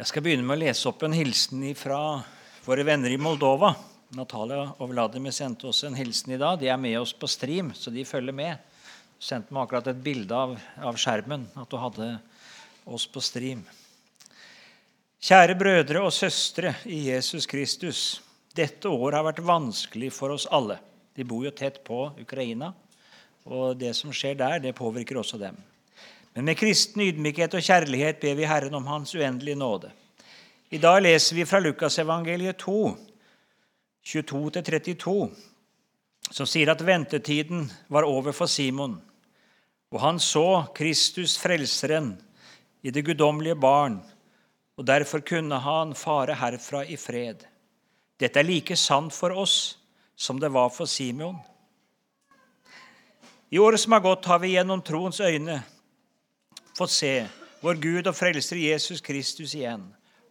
Jeg skal begynne med å lese opp en hilsen fra våre venner i Moldova. Natalia og Vladimir sendte oss en hilsen i dag. De er med oss på stream, så de følger med. Du Sendte meg akkurat et bilde av, av skjermen, at du hadde oss på stream. Kjære brødre og søstre i Jesus Kristus. Dette året har vært vanskelig for oss alle. De bor jo tett på Ukraina, og det som skjer der, det påvirker også dem. Men med kristen ydmykhet og kjærlighet ber vi Herren om Hans uendelige nåde. I dag leser vi fra Lukasevangeliet 2, 22-32, som sier at ventetiden var over for Simon. Og han så Kristus, Frelseren, i det guddommelige barn, og derfor kunne han fare herfra i fred. Dette er like sant for oss som det var for Simon. I året som har gått, har vi gjennom troens øyne fått se vår Gud og frelser Jesus Kristus igjen.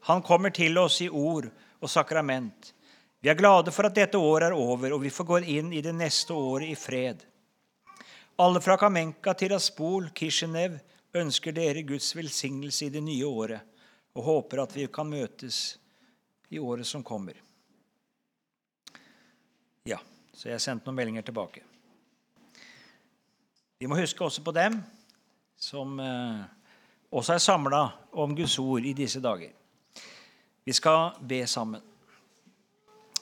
Han kommer til oss i ord og sakrament. Vi er glade for at dette året er over, og vi får gå inn i det neste året i fred. Alle fra Kamenka til Aspol, Kishinev, ønsker dere Guds velsignelse i det nye året og håper at vi kan møtes i året som kommer. Ja, så jeg sendte noen meldinger tilbake. Vi må huske også på dem som eh, også er samla om Guds ord i disse dager. Vi skal be sammen.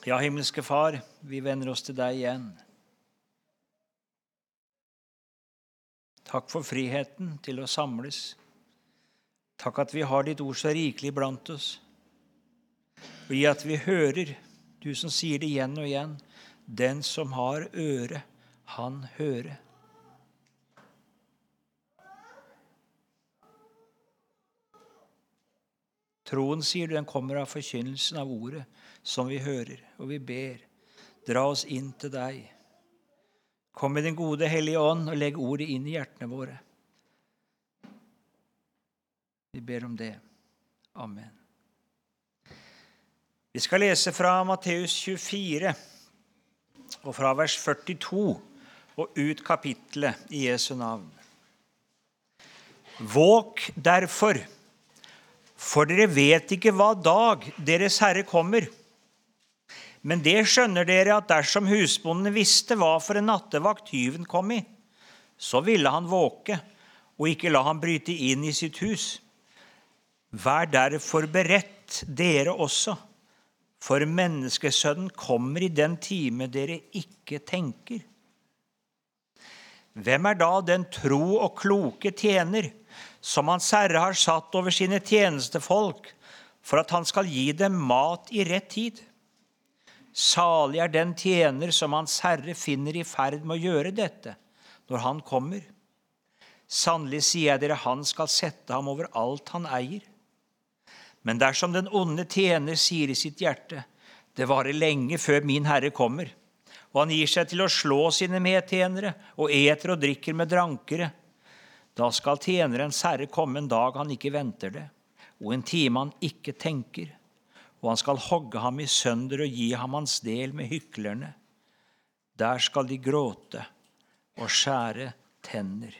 Ja, himmelske Far, vi vender oss til deg igjen. Takk for friheten til å samles. Takk at vi har ditt ord så rikelig blant oss. Og gi at vi hører, du som sier det igjen og igjen, den som har øre, han hører. Troen, sier du, den kommer av forkynnelsen av ordet som vi hører, og vi ber. Dra oss inn til deg. Kom med din gode Hellige Ånd og legg ordet inn i hjertene våre. Vi ber om det. Amen. Vi skal lese fra Matteus 24 og fra vers 42 og ut kapittelet i Jesu navn. Våk derfor for dere vet ikke hva dag Deres Herre kommer. Men det skjønner dere at dersom husbonden visste hva for en nattevakt tyven kom i, så ville han våke og ikke la ham bryte inn i sitt hus. Vær derfor beredt, dere også, for menneskesønnen kommer i den time dere ikke tenker. Hvem er da den tro og kloke tjener som Hans Herre har satt over sine tjenestefolk, for at han skal gi dem mat i rett tid. Salig er den tjener som Hans Herre finner i ferd med å gjøre dette når han kommer. Sannelig sier jeg dere, han skal sette ham over alt han eier. Men dersom den onde tjener sier i sitt hjerte, det varer lenge før min Herre kommer, og han gir seg til å slå sine medtjenere og eter og drikker med drankere, da skal tjenerens herre komme en dag han ikke venter det, og en time han ikke tenker, og han skal hogge ham i sønder og gi ham hans del med hyklerne. Der skal de gråte og skjære tenner.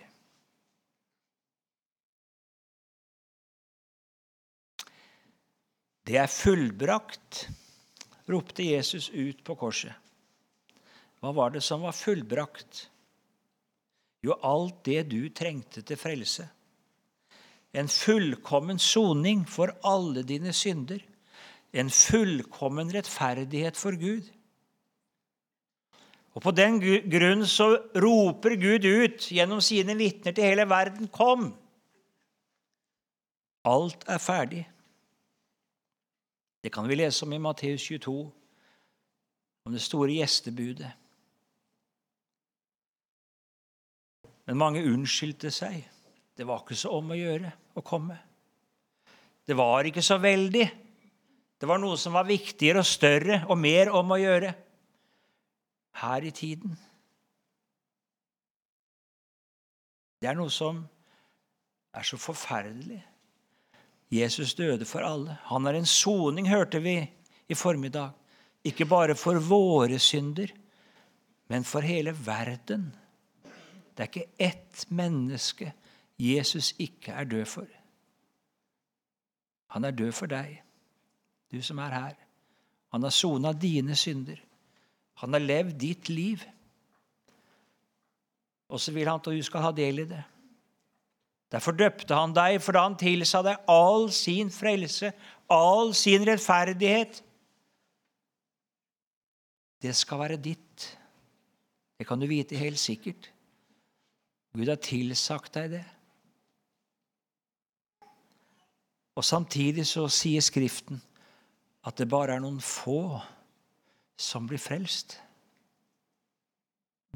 Det er fullbrakt, ropte Jesus ut på korset. Hva var det som var fullbrakt? Jo, alt det du trengte til frelse. En fullkommen soning for alle dine synder. En fullkommen rettferdighet for Gud. Og På den grunn så roper Gud ut gjennom sine vitner til hele verden Kom! Alt er ferdig. Det kan vi lese om i Matteus 22, om det store gjestebudet. Men mange unnskyldte seg. Det var ikke så om å gjøre å komme. Det var ikke så veldig. Det var noe som var viktigere og større og mer om å gjøre her i tiden. Det er noe som er så forferdelig. Jesus døde for alle. Han er en soning, hørte vi i formiddag. Ikke bare for våre synder, men for hele verden. Det er ikke ett menneske Jesus ikke er død for. Han er død for deg, du som er her. Han har sona dine synder. Han har levd ditt liv. Og så vil han at du skal ha del i det. Derfor døpte han deg, for da han tilsa deg all sin frelse, all sin rettferdighet. Det skal være ditt. Det kan du vite helt sikkert. Gud har tilsagt deg det. Og Samtidig så sier Skriften at det bare er noen få som blir frelst.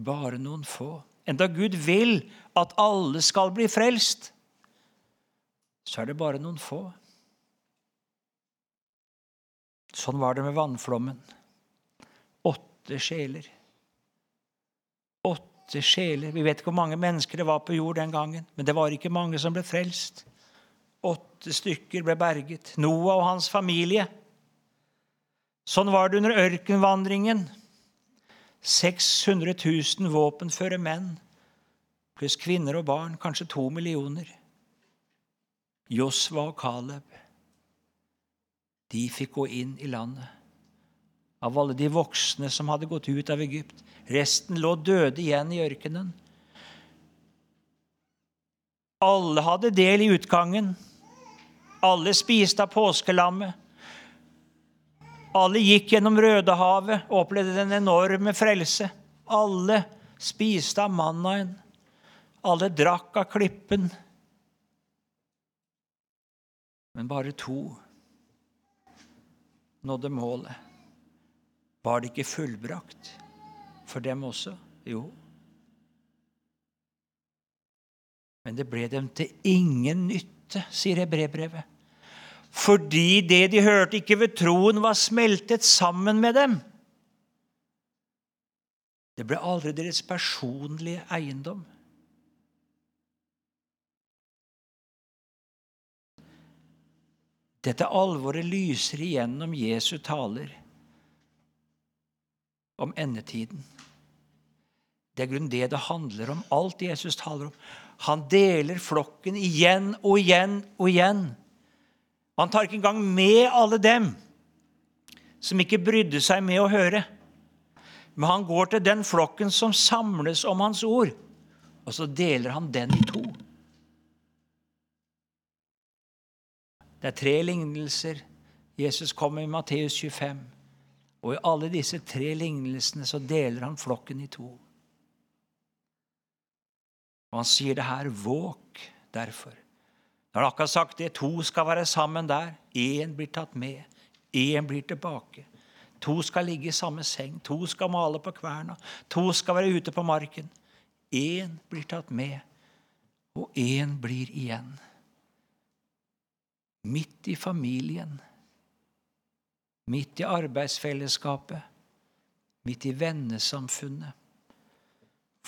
Bare noen få. Enda Gud vil at alle skal bli frelst, så er det bare noen få. Sånn var det med vannflommen. Åtte sjeler. Åtte sjeler. Vi vet ikke hvor mange mennesker det var på jord den gangen, men det var ikke mange som ble frelst. Åtte stykker ble berget. Noah og hans familie. Sånn var det under ørkenvandringen. 600 000 våpenføre menn pluss kvinner og barn, kanskje to millioner. Josva og Caleb, de fikk gå inn i landet. Av alle de voksne som hadde gått ut av Egypt. Resten lå døde igjen i ørkenen. Alle hadde del i utgangen. Alle spiste av påskelammet. Alle gikk gjennom Rødehavet og opplevde den enorme frelse. Alle spiste av mannaen. Alle drakk av klippen. Men bare to nådde målet. Var det ikke fullbrakt for dem også? Jo. Men det ble dem til ingen nytte, sier Hebrebrevet fordi det de hørte, ikke ved troen var smeltet sammen med dem. Det ble aldri deres personlige eiendom. Dette alvoret lyser igjennom Jesu taler om endetiden. Det er grunn det det handler om. Alt Jesus taler om. Han deler flokken igjen og igjen og igjen. Han tar ikke engang med alle dem som ikke brydde seg med å høre. Men han går til den flokken som samles om hans ord, og så deler han den i to. Det er tre lignelser Jesus kommer i Matteus 25. Og i alle disse tre lignelsene så deler han flokken i to. Og han sier det her våk derfor. Når han akkurat sagt det, to skal være sammen der. Én blir tatt med, én blir tilbake. To skal ligge i samme seng, to skal male på kverna, to skal være ute på marken. Én blir tatt med, og én blir igjen. Midt i familien, midt i arbeidsfellesskapet, midt i vennesamfunnet.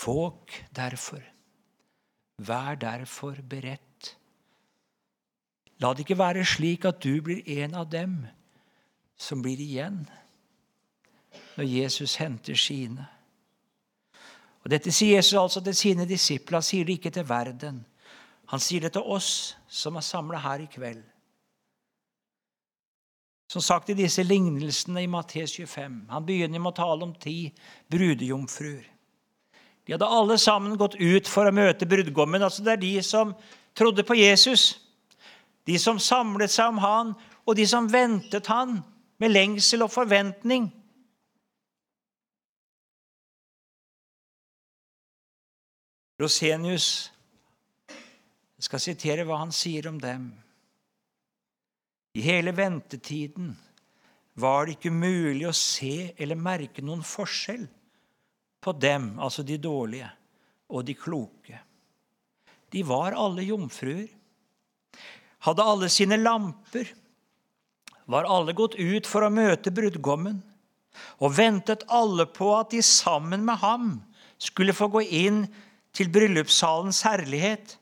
Våg derfor, vær derfor beredt La det ikke være slik at du blir en av dem som blir igjen når Jesus henter sine. Og Dette sier Jesus altså til sine disipler. Han sier det ikke til verden. Han sier det til oss som er samla her i kveld. Som sagt i disse lignelsene i Mattes 25. Han begynner med å tale om ti brudejomfruer. De hadde alle sammen gått ut for å møte brudgommen. altså Det er de som trodde på Jesus de som samlet seg om han, og de som ventet han med lengsel og forventning. Rosenius jeg skal sitere hva han sier om dem. I hele ventetiden var det ikke mulig å se eller merke noen forskjell på dem, altså de dårlige, og de kloke. De var alle jomfruer hadde alle sine lamper, var alle gått ut for å møte brudgommen, og ventet alle på at de sammen med ham skulle få gå inn til bryllupssalens herlighet.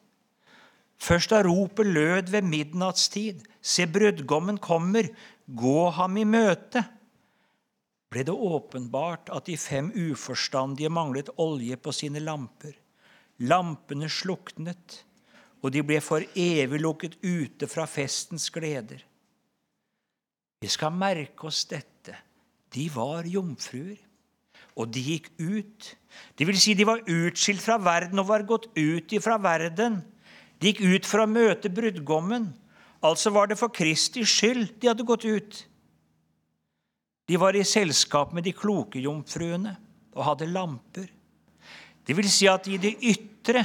Først da ropet lød ved midnattstid, se brudgommen kommer, gå ham i møte, ble det åpenbart at de fem uforstandige manglet olje på sine lamper. Lampene sluknet og de ble for evig lukket ute fra festens gleder. Vi skal merke oss dette. De var jomfruer, og de gikk ut. Det vil si, de var utskilt fra verden og var gått ut ifra verden. De gikk ut for å møte brudgommen. Altså var det for Kristi skyld de hadde gått ut. De var i selskap med de kloke jomfruene og hadde lamper. Det vil si at i det ytre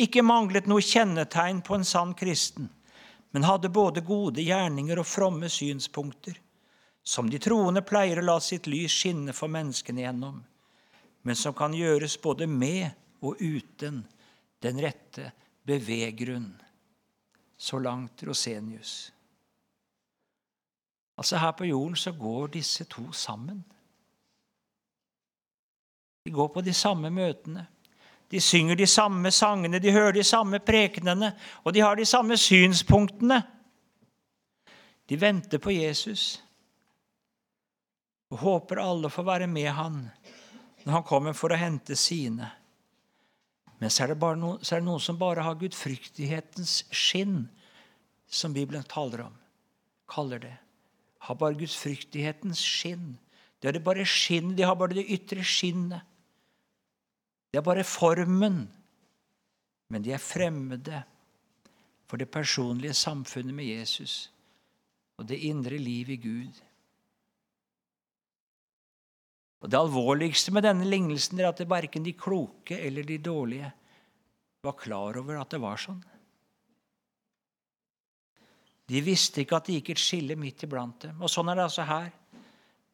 ikke manglet noe kjennetegn på en sann kristen, men hadde både gode gjerninger og fromme synspunkter, som de troende pleier å la sitt lys skinne for menneskene gjennom, men som kan gjøres både med og uten den rette beveggrunn. Så langt Rosenius. Altså Her på jorden så går disse to sammen. De går på de samme møtene. De synger de samme sangene, de hører de samme prekenene, og de har de samme synspunktene. De venter på Jesus og håper alle får være med han når han kommer for å hente sine. Men så er det, noen, så er det noen som bare har gudfryktighetens skinn, som Bibelen taler om, kaller det. Har bare gudfryktighetens skinn. Det er det bare skinn, De har bare det ytre skinnet. Det er bare formen. Men de er fremmede for det personlige samfunnet med Jesus og det indre liv i Gud. Og Det alvorligste med denne lignelsen er at verken de kloke eller de dårlige var klar over at det var sånn. De visste ikke at det gikk et skille midt iblant dem. Og sånn er det altså her.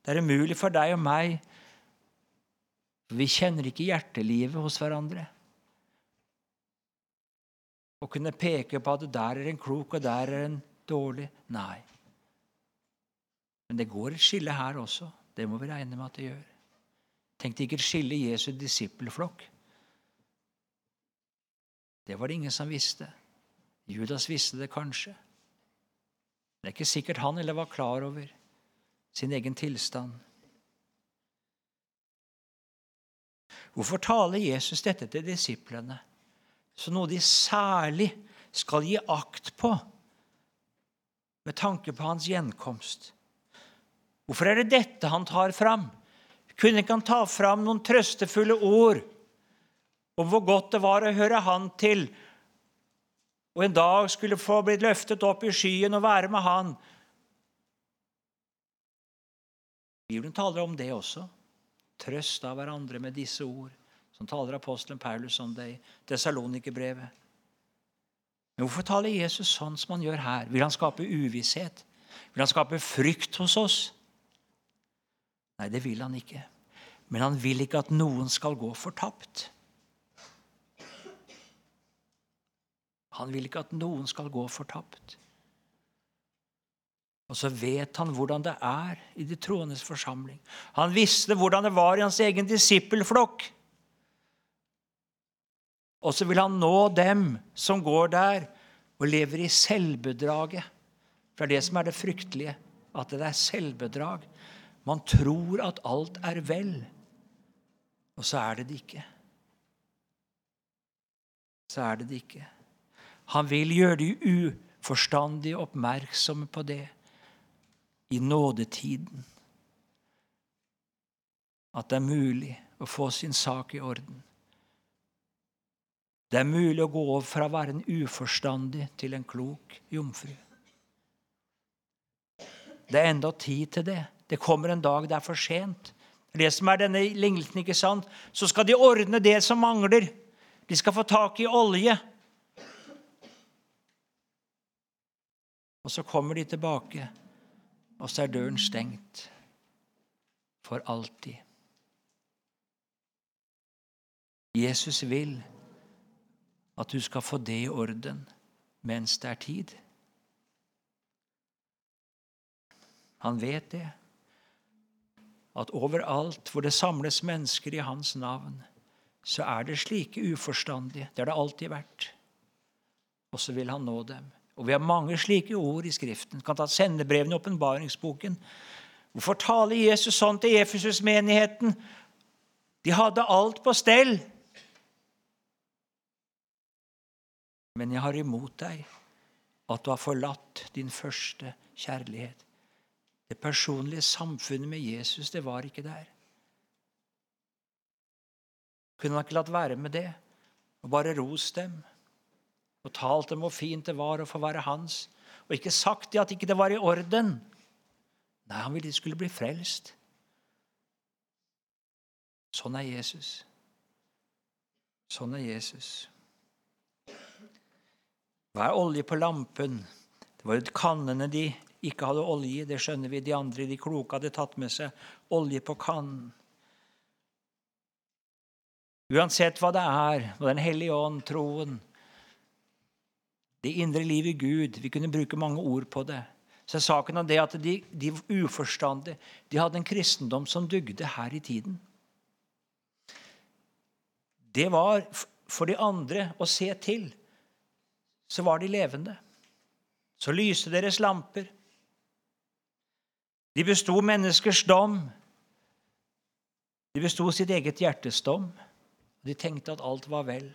Det er umulig for deg og meg vi kjenner ikke hjertelivet hos hverandre. Å kunne peke på at der er en klok, og der er en dårlig Nei. Men det går et skille her også. Det må vi regne med at det gjør. Tenk deg ikke skille Jesu disippelflokk. Det var det ingen som visste. Judas visste det kanskje. Det er ikke sikkert han eller var klar over sin egen tilstand. Hvorfor taler Jesus dette til disiplene som noe de særlig skal gi akt på med tanke på hans gjenkomst? Hvorfor er det dette han tar fram? Kunne ikke han ta fram noen trøstefulle ord om hvor godt det var å høre han til, og en dag skulle få blitt løftet opp i skyen og være med han? Bibelen taler om det også. Trøst av hverandre med disse ord, som taler apostelen Paulus om det i Tessalonikerbrevet. Men hvorfor taler Jesus sånn som han gjør her? Vil han skape uvisshet? Vil han skape frykt hos oss? Nei, det vil han ikke. Men han vil ikke at noen skal gå fortapt. Han vil ikke at noen skal gå fortapt. Og så vet han hvordan det er i de troendes forsamling. Han visste hvordan det var i hans egen disippelflokk. Og så vil han nå dem som går der og lever i selvbedraget. For det er det som er det fryktelige, at det er selvbedrag. Man tror at alt er vel, og så er det det ikke. Så er det det ikke. Han vil gjøre de uforstandige oppmerksomme på det i nådetiden. At det er mulig å få sin sak i orden. Det er mulig å gå over fra å være en uforstandig til en klok jomfru. Det er enda tid til det. Det kommer en dag det er for sent. Det som er denne lignelsen, ikke sant? Så skal de ordne det som mangler. De skal få tak i olje. Og så kommer de tilbake og så er døren stengt for alltid. Jesus vil at du skal få det i orden mens det er tid. Han vet det, at overalt hvor det samles mennesker i hans navn, så er det slike uforstandige. Det har det alltid vært. Og så vil han nå dem. Og Vi har mange slike ord i Skriften. Vi kan ta sendebrevene i åpenbaringsboken. Hvorfor taler Jesus sånn til Efesus-menigheten? De hadde alt på stell. Men jeg har imot deg at du har forlatt din første kjærlighet. Det personlige samfunnet med Jesus, det var ikke der. Kunne han ikke latt være med det og bare rost dem og talt dem hvor fint det var å få være hans, og ikke sagt det at ikke det var i orden? Nei, han ville de skulle bli frelst. Sånn er Jesus. Sånn er Jesus. Hva er olje på lampen? Det var jo kannene de ikke hadde olje. Det skjønner vi. De andre, de kloke, hadde tatt med seg olje på kannen. Uansett hva det er, og Den hellige ånd, troen, det indre liv i Gud Vi kunne bruke mange ord på det. Så saken av det at de, de uforstandige de hadde en kristendom som dugde her i tiden. Det var for de andre å se til. Så var de levende. Så lyste deres lamper. De besto menneskers dom. De besto sitt eget hjertes dom. De tenkte at alt var vel.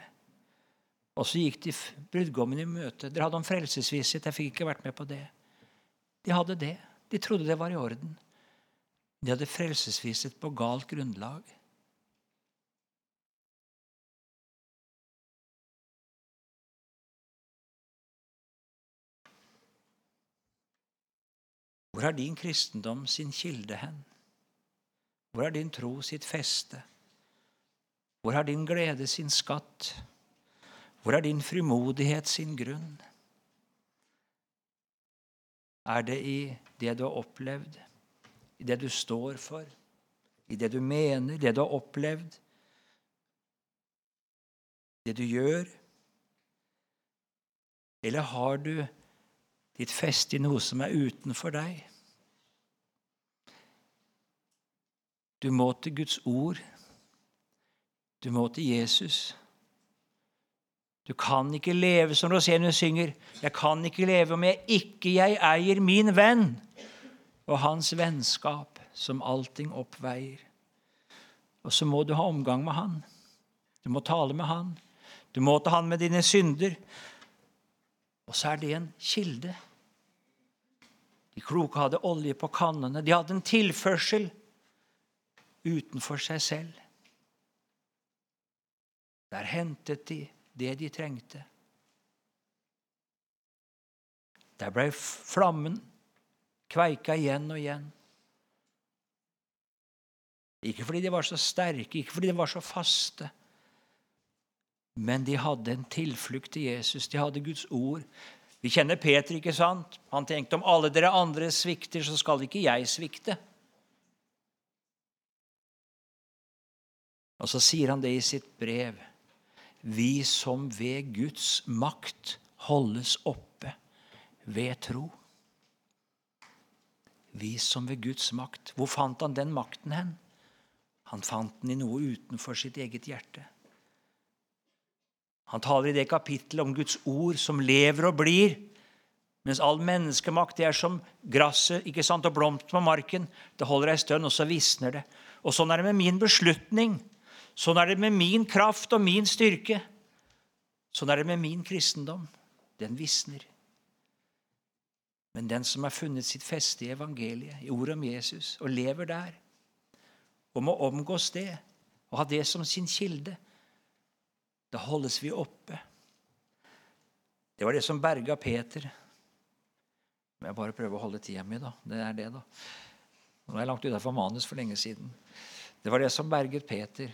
Og så gikk de brudgommen i møte. Dere hadde om frelsesvisshet. Jeg fikk ikke vært med på det. De hadde det. De trodde det var i orden. De hadde frelsesvisshet på galt grunnlag. Hvor har din kristendom sin kilde hen? Hvor har din tro sitt feste? Hvor har din glede sin skatt? Hvor er din frimodighet sin grunn? Er det i det du har opplevd, i det du står for, i det du mener, det du har opplevd, det du gjør? Eller har du ditt feste i noe som er utenfor deg? Du må til Guds ord. Du må til Jesus. Du kan ikke leve som Rosenius synger. Jeg kan ikke leve om jeg ikke jeg eier min venn og hans vennskap, som allting oppveier. Og så må du ha omgang med han. Du må tale med han. Du må ta han med dine synder. Og så er det en kilde. De kloke hadde olje på kannene. De hadde en tilførsel utenfor seg selv. Der hentet de det de trengte. Der ble flammen kveika igjen og igjen. Ikke fordi de var så sterke, ikke fordi de var så faste, men de hadde en tilflukt til Jesus. De hadde Guds ord. Vi kjenner Peter, ikke sant? Han tenkte om alle dere andre svikter, så skal ikke jeg svikte. Og så sier han det i sitt brev vi som ved Guds makt holdes oppe ved tro. Vi som ved Guds makt. Hvor fant han den makten hen? Han fant den i noe utenfor sitt eget hjerte. Han taler i det kapittelet om Guds ord som lever og blir. Mens all menneskemakt det er som gresset ikke sant, og blomsten på marken. Det holder ei stund, og så visner det. Og Sånn er det med min beslutning Sånn er det med min kraft og min styrke. Sånn er det med min kristendom. Den visner. Men den som har funnet sitt feste i evangeliet, i ordet om Jesus, og lever der, og må omgås det og ha det som sin kilde, da holdes vi oppe. Det var det som berga Peter. Men jeg bare prøver å holde tida mi, da. Det er det, da. Nå er jeg langt utafor manus for lenge siden. Det var det som berget Peter.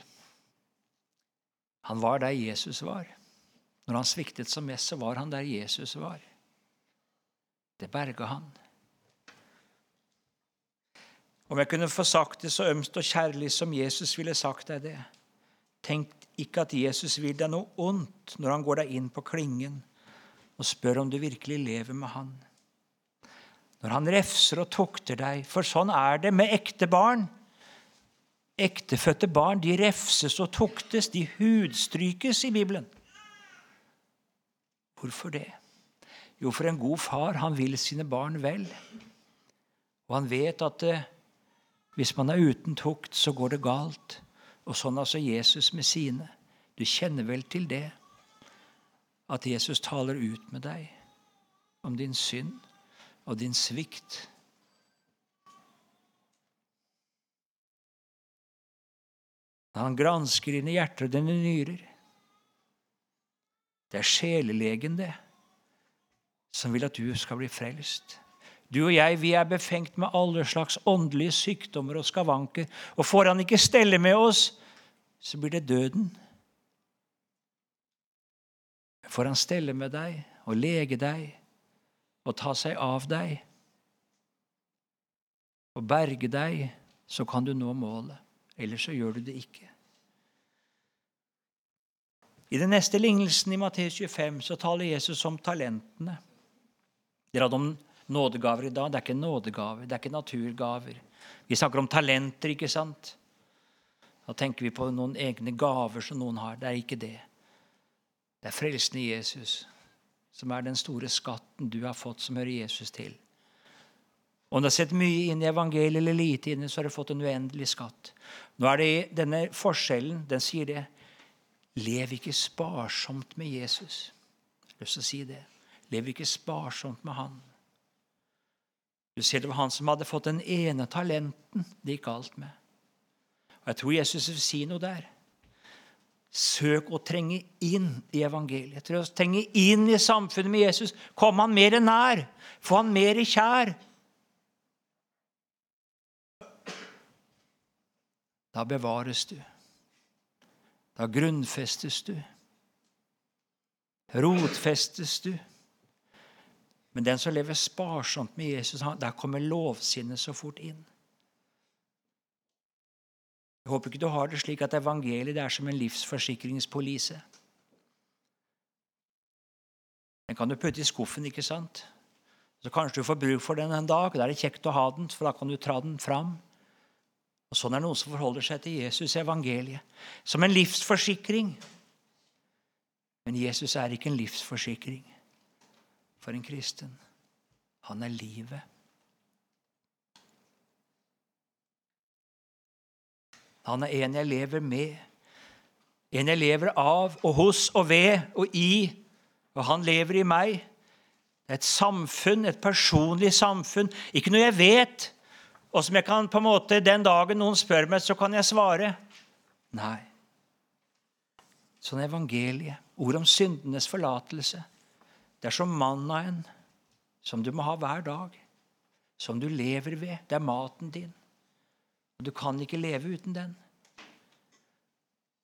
Han var der Jesus var. Når han sviktet som mest, så var han der Jesus var. Det berga han. Om jeg kunne få sagt det så ømst og kjærlig som Jesus ville sagt deg det Tenk ikke at Jesus vil deg noe ondt når han går deg inn på klingen og spør om du virkelig lever med han. Når han refser og tukter deg, for sånn er det med ekte barn. Ektefødte barn de refses og tuktes, de hudstrykes i Bibelen. Hvorfor det? Jo, for en god far han vil sine barn vel. Og han vet at eh, hvis man er uten tukt, så går det galt. Og sånn altså Jesus med sine. Du kjenner vel til det? At Jesus taler ut med deg om din synd og din svikt. Han gransker dine hjerter og dine nyrer. Det er sjelelegen, det, som vil at du skal bli frelst. Du og jeg vi er befengt med alle slags åndelige sykdommer og skavanker. Og får han ikke stelle med oss, så blir det døden. Får han stelle med deg og lege deg og ta seg av deg og berge deg, så kan du nå målet. Ellers så gjør du det ikke. I den neste lignelsen i Matteus 25 så taler Jesus om talentene. Dere hadde om nådegaver i dag. Det er ikke nådegaver, det er ikke naturgaver. Vi snakker om talenter, ikke sant? Da tenker vi på noen egne gaver som noen har. Det er ikke det. Det er frelsen i Jesus som er den store skatten du har fått, som hører Jesus til. Om du har sett mye inn i evangeliet eller lite inn så har du fått en uendelig skatt. Nå er det denne forskjellen. Den sier det. Lev ikke sparsomt med Jesus. Jeg har lyst til å si det. Lev ikke sparsomt med han. Du ser Det var han som hadde fått den ene talenten det gikk alt med. Og Jeg tror Jesus vil si noe der. Søk å trenge inn i evangeliet. Trenge inn i samfunnet med Jesus. Kom han mer nær. Få han mer kjær. Da bevares du. Da grunnfestes du. Rotfestes du. Men den som lever sparsomt med Jesus, der kommer lovsinnet så fort inn. Jeg håper ikke du har det slik at evangeliet er som en livsforsikringspolise. Den kan du putte i skuffen, ikke sant? Så Kanskje du får bruk for den en dag. Da er det kjekt å ha den, for da kan du tra den fram. Og Sånn er det noen som forholder seg til Jesus evangeliet som en livsforsikring. Men Jesus er ikke en livsforsikring for en kristen. Han er livet. Han er en jeg lever med, en jeg lever av og hos og ved og i, og han lever i meg. Det er et samfunn, et personlig samfunn. Ikke noe jeg vet, og som jeg kan på en måte, Den dagen noen spør meg, så kan jeg svare nei. Sånn evangeliet, ord om syndenes forlatelse, det er som mannaen som du må ha hver dag, som du lever ved. Det er maten din. Og Du kan ikke leve uten den.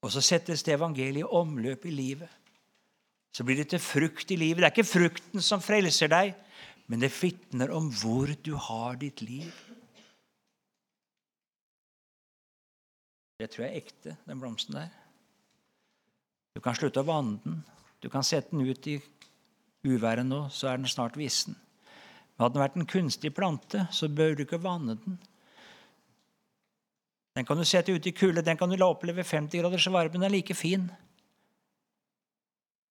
Og så settes det evangeliet i omløp i livet. Så blir det til frukt i livet. Det er ikke frukten som frelser deg, men det vitner om hvor du har ditt liv. Det tror jeg er ekte, den blomsten der. Du kan slutte å vanne den. Du kan sette den ut i uværet nå, så er den snart vissen. Men hadde den vært en kunstig plante, så bør du ikke vanne den. Den kan du sette ut i kulde, den kan du la oppleve 50 graders varme, den er like fin.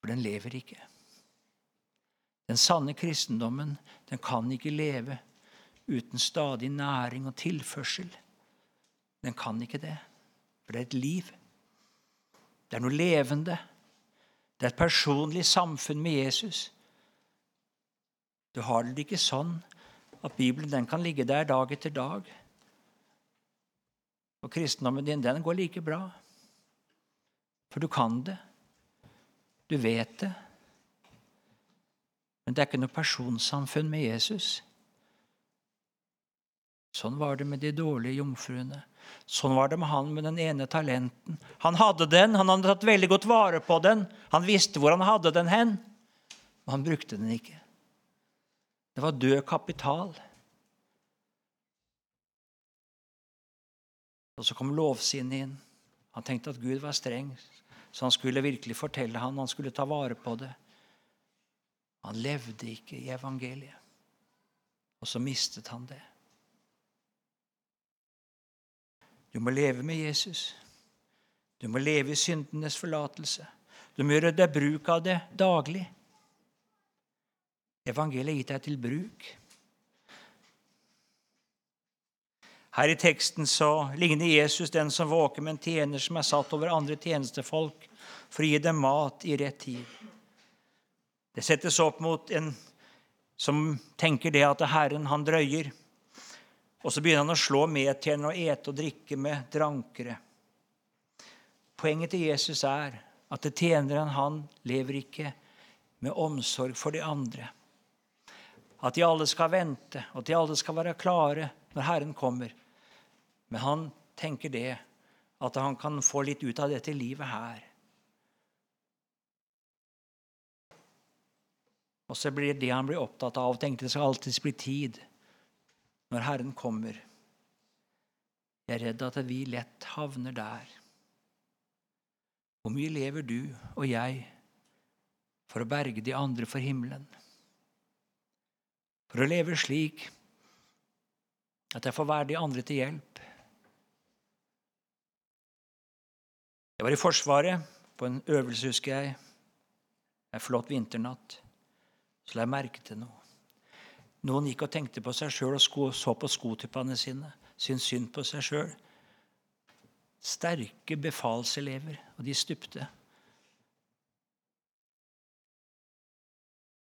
For den lever ikke. Den sanne kristendommen den kan ikke leve uten stadig næring og tilførsel. Den kan ikke det. For det er et liv. Det er noe levende. Det er et personlig samfunn med Jesus. Du har det ikke sånn at Bibelen kan ligge der dag etter dag. Og kristendommen din den går like bra. For du kan det. Du vet det. Men det er ikke noe personsamfunn med Jesus. Sånn var det med de dårlige jomfruene. Sånn var det med han med den ene talenten. Han hadde den, han hadde tatt veldig godt vare på den. Han visste hvor han hadde den hen, men han brukte den ikke. Det var død kapital. Og så kom lovsinnet inn. Han tenkte at Gud var streng, så han skulle virkelig fortelle ham, han skulle ta vare på det. Han levde ikke i evangeliet. Og så mistet han det. Du må leve med Jesus. Du må leve i syndenes forlatelse. Du må gjøre deg bruk av det daglig. Evangeliet er gitt deg til bruk. Her i teksten så ligner Jesus den som våker med en tjener som er satt over andre tjenestefolk for å gi dem mat i rett tid. Det settes opp mot en som tenker det at Herren, han drøyer. Og så begynner han å slå medtjenere og ete og drikke med drankere. Poenget til Jesus er at det tjeneren han lever ikke med omsorg for de andre. At de alle skal vente, og at de alle skal være klare når Herren kommer. Men han tenker det, at han kan få litt ut av dette livet her. Og så blir det han blir opptatt av. tenkte Det skal alltids bli tid når Herren kommer. Jeg er redd at vi lett havner der. Hvor mye lever du og jeg for å berge de andre for himmelen? For å leve slik at jeg får være de andre til hjelp? Jeg var i Forsvaret på en øvelse, husker jeg, en flott vinternatt så la jeg merke til noe. Noen gikk og tenkte på seg sjøl og sko, så på skotuppene sine, syntes synd på seg sjøl. Sterke befalselever, og de stupte.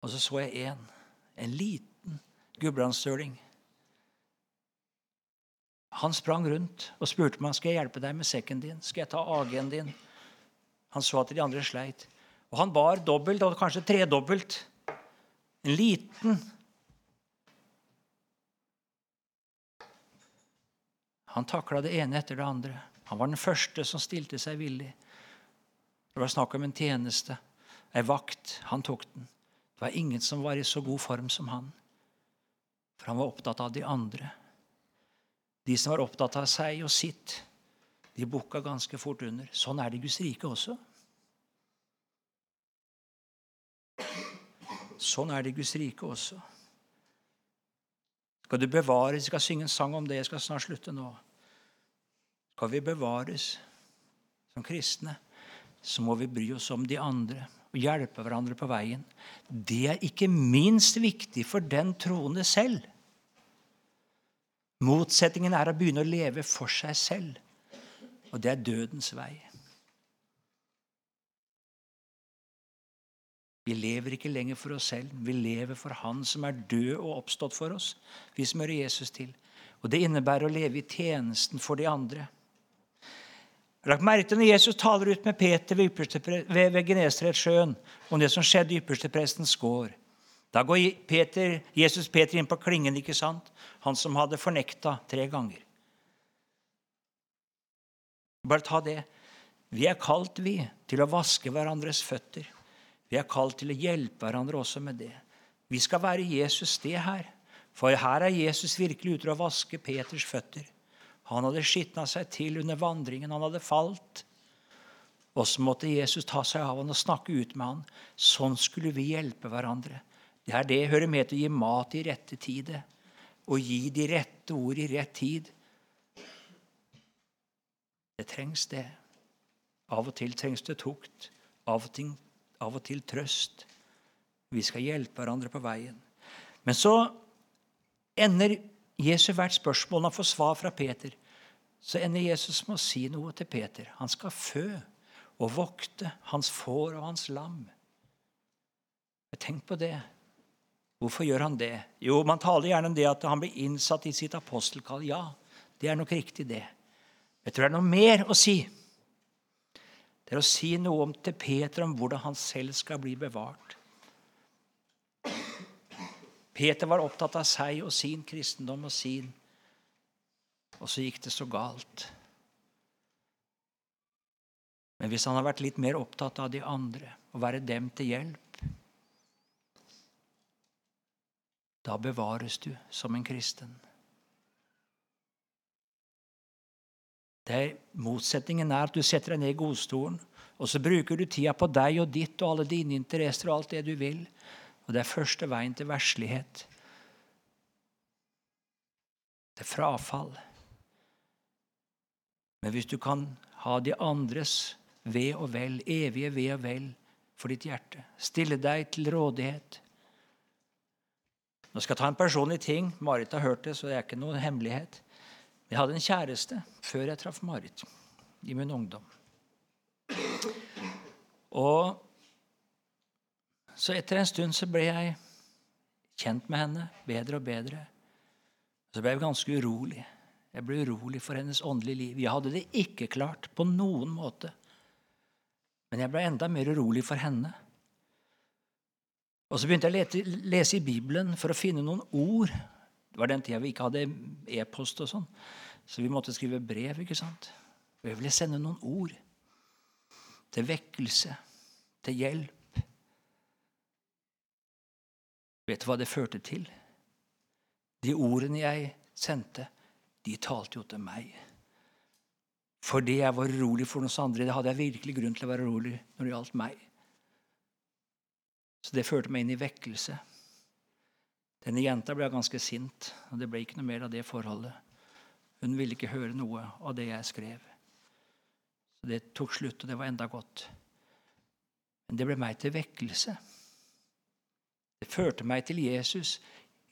Og så så jeg en, en liten gudbrandsstøling. Han sprang rundt og spurte meg skal jeg hjelpe deg med sekken din. Skal jeg ta AG-en din? Han så at de andre sleit. Og han bar dobbelt, og kanskje tredobbelt. En liten Han takla det ene etter det andre. Han var den første som stilte seg villig. Det var snakk om en tjeneste, ei vakt. Han tok den. Det var ingen som var i så god form som han. For han var opptatt av de andre. De som var opptatt av seg og sitt, de bukka ganske fort under. Sånn er det i Guds rike også. Sånn er det i Guds rike også. Skal du bevares Jeg skal synge en sang om det. Jeg skal snart slutte nå. Skal vi bevares som kristne, så må vi bry oss om de andre hjelpe hverandre på veien. Det er ikke minst viktig for den troende selv. Motsetningen er å begynne å leve for seg selv, og det er dødens vei. Vi lever ikke lenger for oss selv. Vi lever for Han som er død og oppstått for oss. Vi som hører Jesus til. Og Det innebærer å leve i tjenesten for de andre. Lagt merke til Når Jesus taler ut med Peter ved, ved, ved Genesaretsjøen om det som skjedde i yppersteprestens gård, da går Peter, Jesus Peter inn på klingen, ikke sant? han som hadde fornekta tre ganger. Bare ta det. Vi er kalt, vi, til å vaske hverandres føtter. Vi er kalt til å hjelpe hverandre også med det. Vi skal være Jesus det her. For her er Jesus virkelig ute og vaske Peters føtter. Han hadde skitna seg til under vandringen. Han hadde falt. Og så måtte Jesus ta seg av han og snakke ut med han. Sånn skulle vi hjelpe hverandre. Det er det hører med til å gi mat i rette tide. Å gi de rette ord i rett tid. Det trengs, det. Av og til trengs det tukt. Av og til av og til trøst. Vi skal hjelpe hverandre på veien. Men så ender Jesus hvert spørsmål han får svar fra Peter. Så ender Jesus med å si noe til Peter. Han skal fø og vokte hans får og hans lam. Tenk på det. Hvorfor gjør han det? Jo, Man taler gjerne om det at han blir innsatt i sitt apostelkall. Ja, det er nok riktig, det. Jeg tror det er noe mer å si. Det er å si noe om til Peter om hvordan han selv skal bli bevart. Peter var opptatt av seg og sin kristendom og sin. Og så gikk det så galt. Men hvis han har vært litt mer opptatt av de andre og være dem til hjelp, da bevares du som en kristen. Det motsetningen er at du setter deg ned i godstolen, og så bruker du tida på deg og ditt og alle dine interesser og alt det du vil. Og det er første veien til verslighet. Er frafall. Men hvis du kan ha de andres ve og vel, evige ve og vel, for ditt hjerte, stille deg til rådighet Nå skal jeg ta en personlig ting. Marit har hørt det, så det er ikke noe hemmelighet. Jeg hadde en kjæreste før jeg traff Marit i min ungdom. Og så etter en stund så ble jeg kjent med henne bedre og bedre. Så ble jeg ganske urolig. Jeg ble urolig for hennes åndelige liv. Jeg hadde det ikke klart på noen måte Men jeg ble enda mer urolig for henne. Og så begynte jeg å lese i Bibelen for å finne noen ord. Det var den tida vi ikke hadde e-post og sånn, så vi måtte skrive brev. ikke sant? Og jeg ville sende noen ord til vekkelse, til hjelp. Vet du hva det førte til? De ordene jeg sendte, de talte jo til meg. Fordi jeg var urolig for noen andre. Det hadde jeg virkelig grunn til å være urolig når det gjaldt meg. Så det førte meg inn i vekkelse. Denne jenta ble ganske sint, og det ble ikke noe mer av det forholdet. Hun ville ikke høre noe av det jeg skrev. Så Det tok slutt, og det var enda godt. Men det ble meg til vekkelse. Det førte meg til Jesus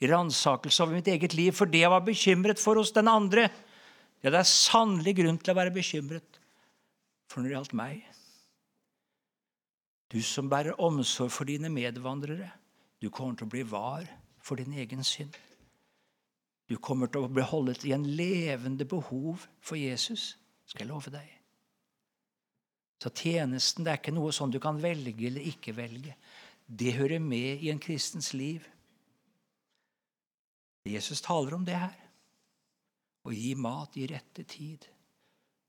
i ransakelse over mitt eget liv fordi jeg var bekymret for hos den andre. Ja, det er sannelig grunn til å være bekymret for når det gjaldt meg. Du som bærer omsorg for dine medvandrere, du kommer til å bli var for din egen synd. Du kommer til å bli holdet i en levende behov for Jesus, skal jeg love deg. Så tjenesten det er ikke noe sånn du kan velge eller ikke velge. Det hører med i en kristens liv. Jesus taler om det her. Å gi mat i rette tid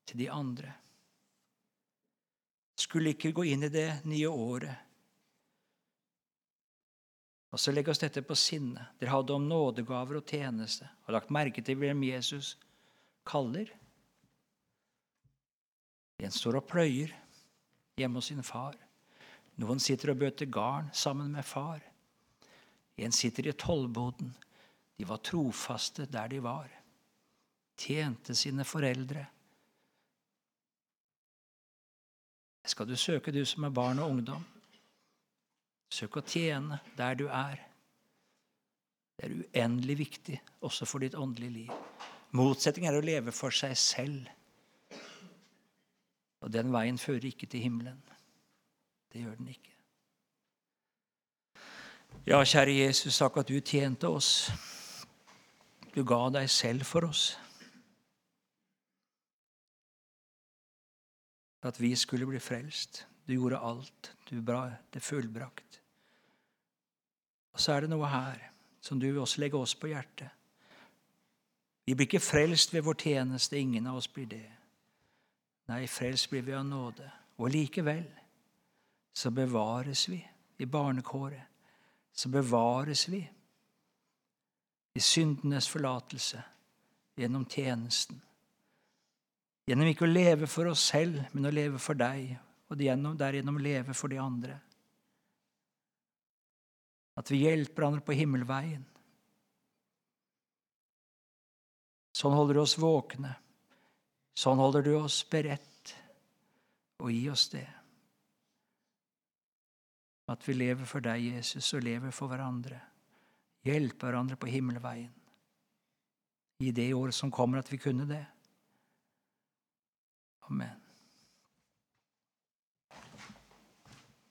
til de andre. Skulle ikke gå inn i det nye året. Og så legge oss dette på sinne. Dere hadde om nådegaver og tjeneste. Har lagt merke til hvem Jesus kaller. En står og pløyer hjemme hos sin far. Noen sitter og bøter garn sammen med far. En sitter i tollboden. De var trofaste der de var. Tjente sine foreldre. Skal du søke, du som er barn og ungdom? Søk å tjene der du er. Det er uendelig viktig også for ditt åndelige liv. Motsetning er å leve for seg selv. Og den veien fører ikke til himmelen. Det gjør den ikke. Ja, kjære Jesus, takk at du tjente oss. Du ga deg selv for oss. At vi skulle bli frelst. Du gjorde alt. Du bra, det fullbrakt. Og så er det noe her som du også legger oss på hjertet. Vi blir ikke frelst ved vår tjeneste. Ingen av oss blir det. Nei, frelst blir vi av nåde. Og likevel så bevares vi i barnekåret. Så bevares vi i syndenes forlatelse gjennom tjenesten. Gjennom ikke å leve for oss selv, men å leve for deg, og derigjennom leve for de andre. At vi hjelper hverandre på himmelveien. Sånn holder du oss våkne. Sånn holder du oss beredt. Og gi oss det. At vi lever for deg, Jesus, og lever for hverandre hjelpe hverandre på himmelveien. I det året som kommer, at vi kunne det. Amen.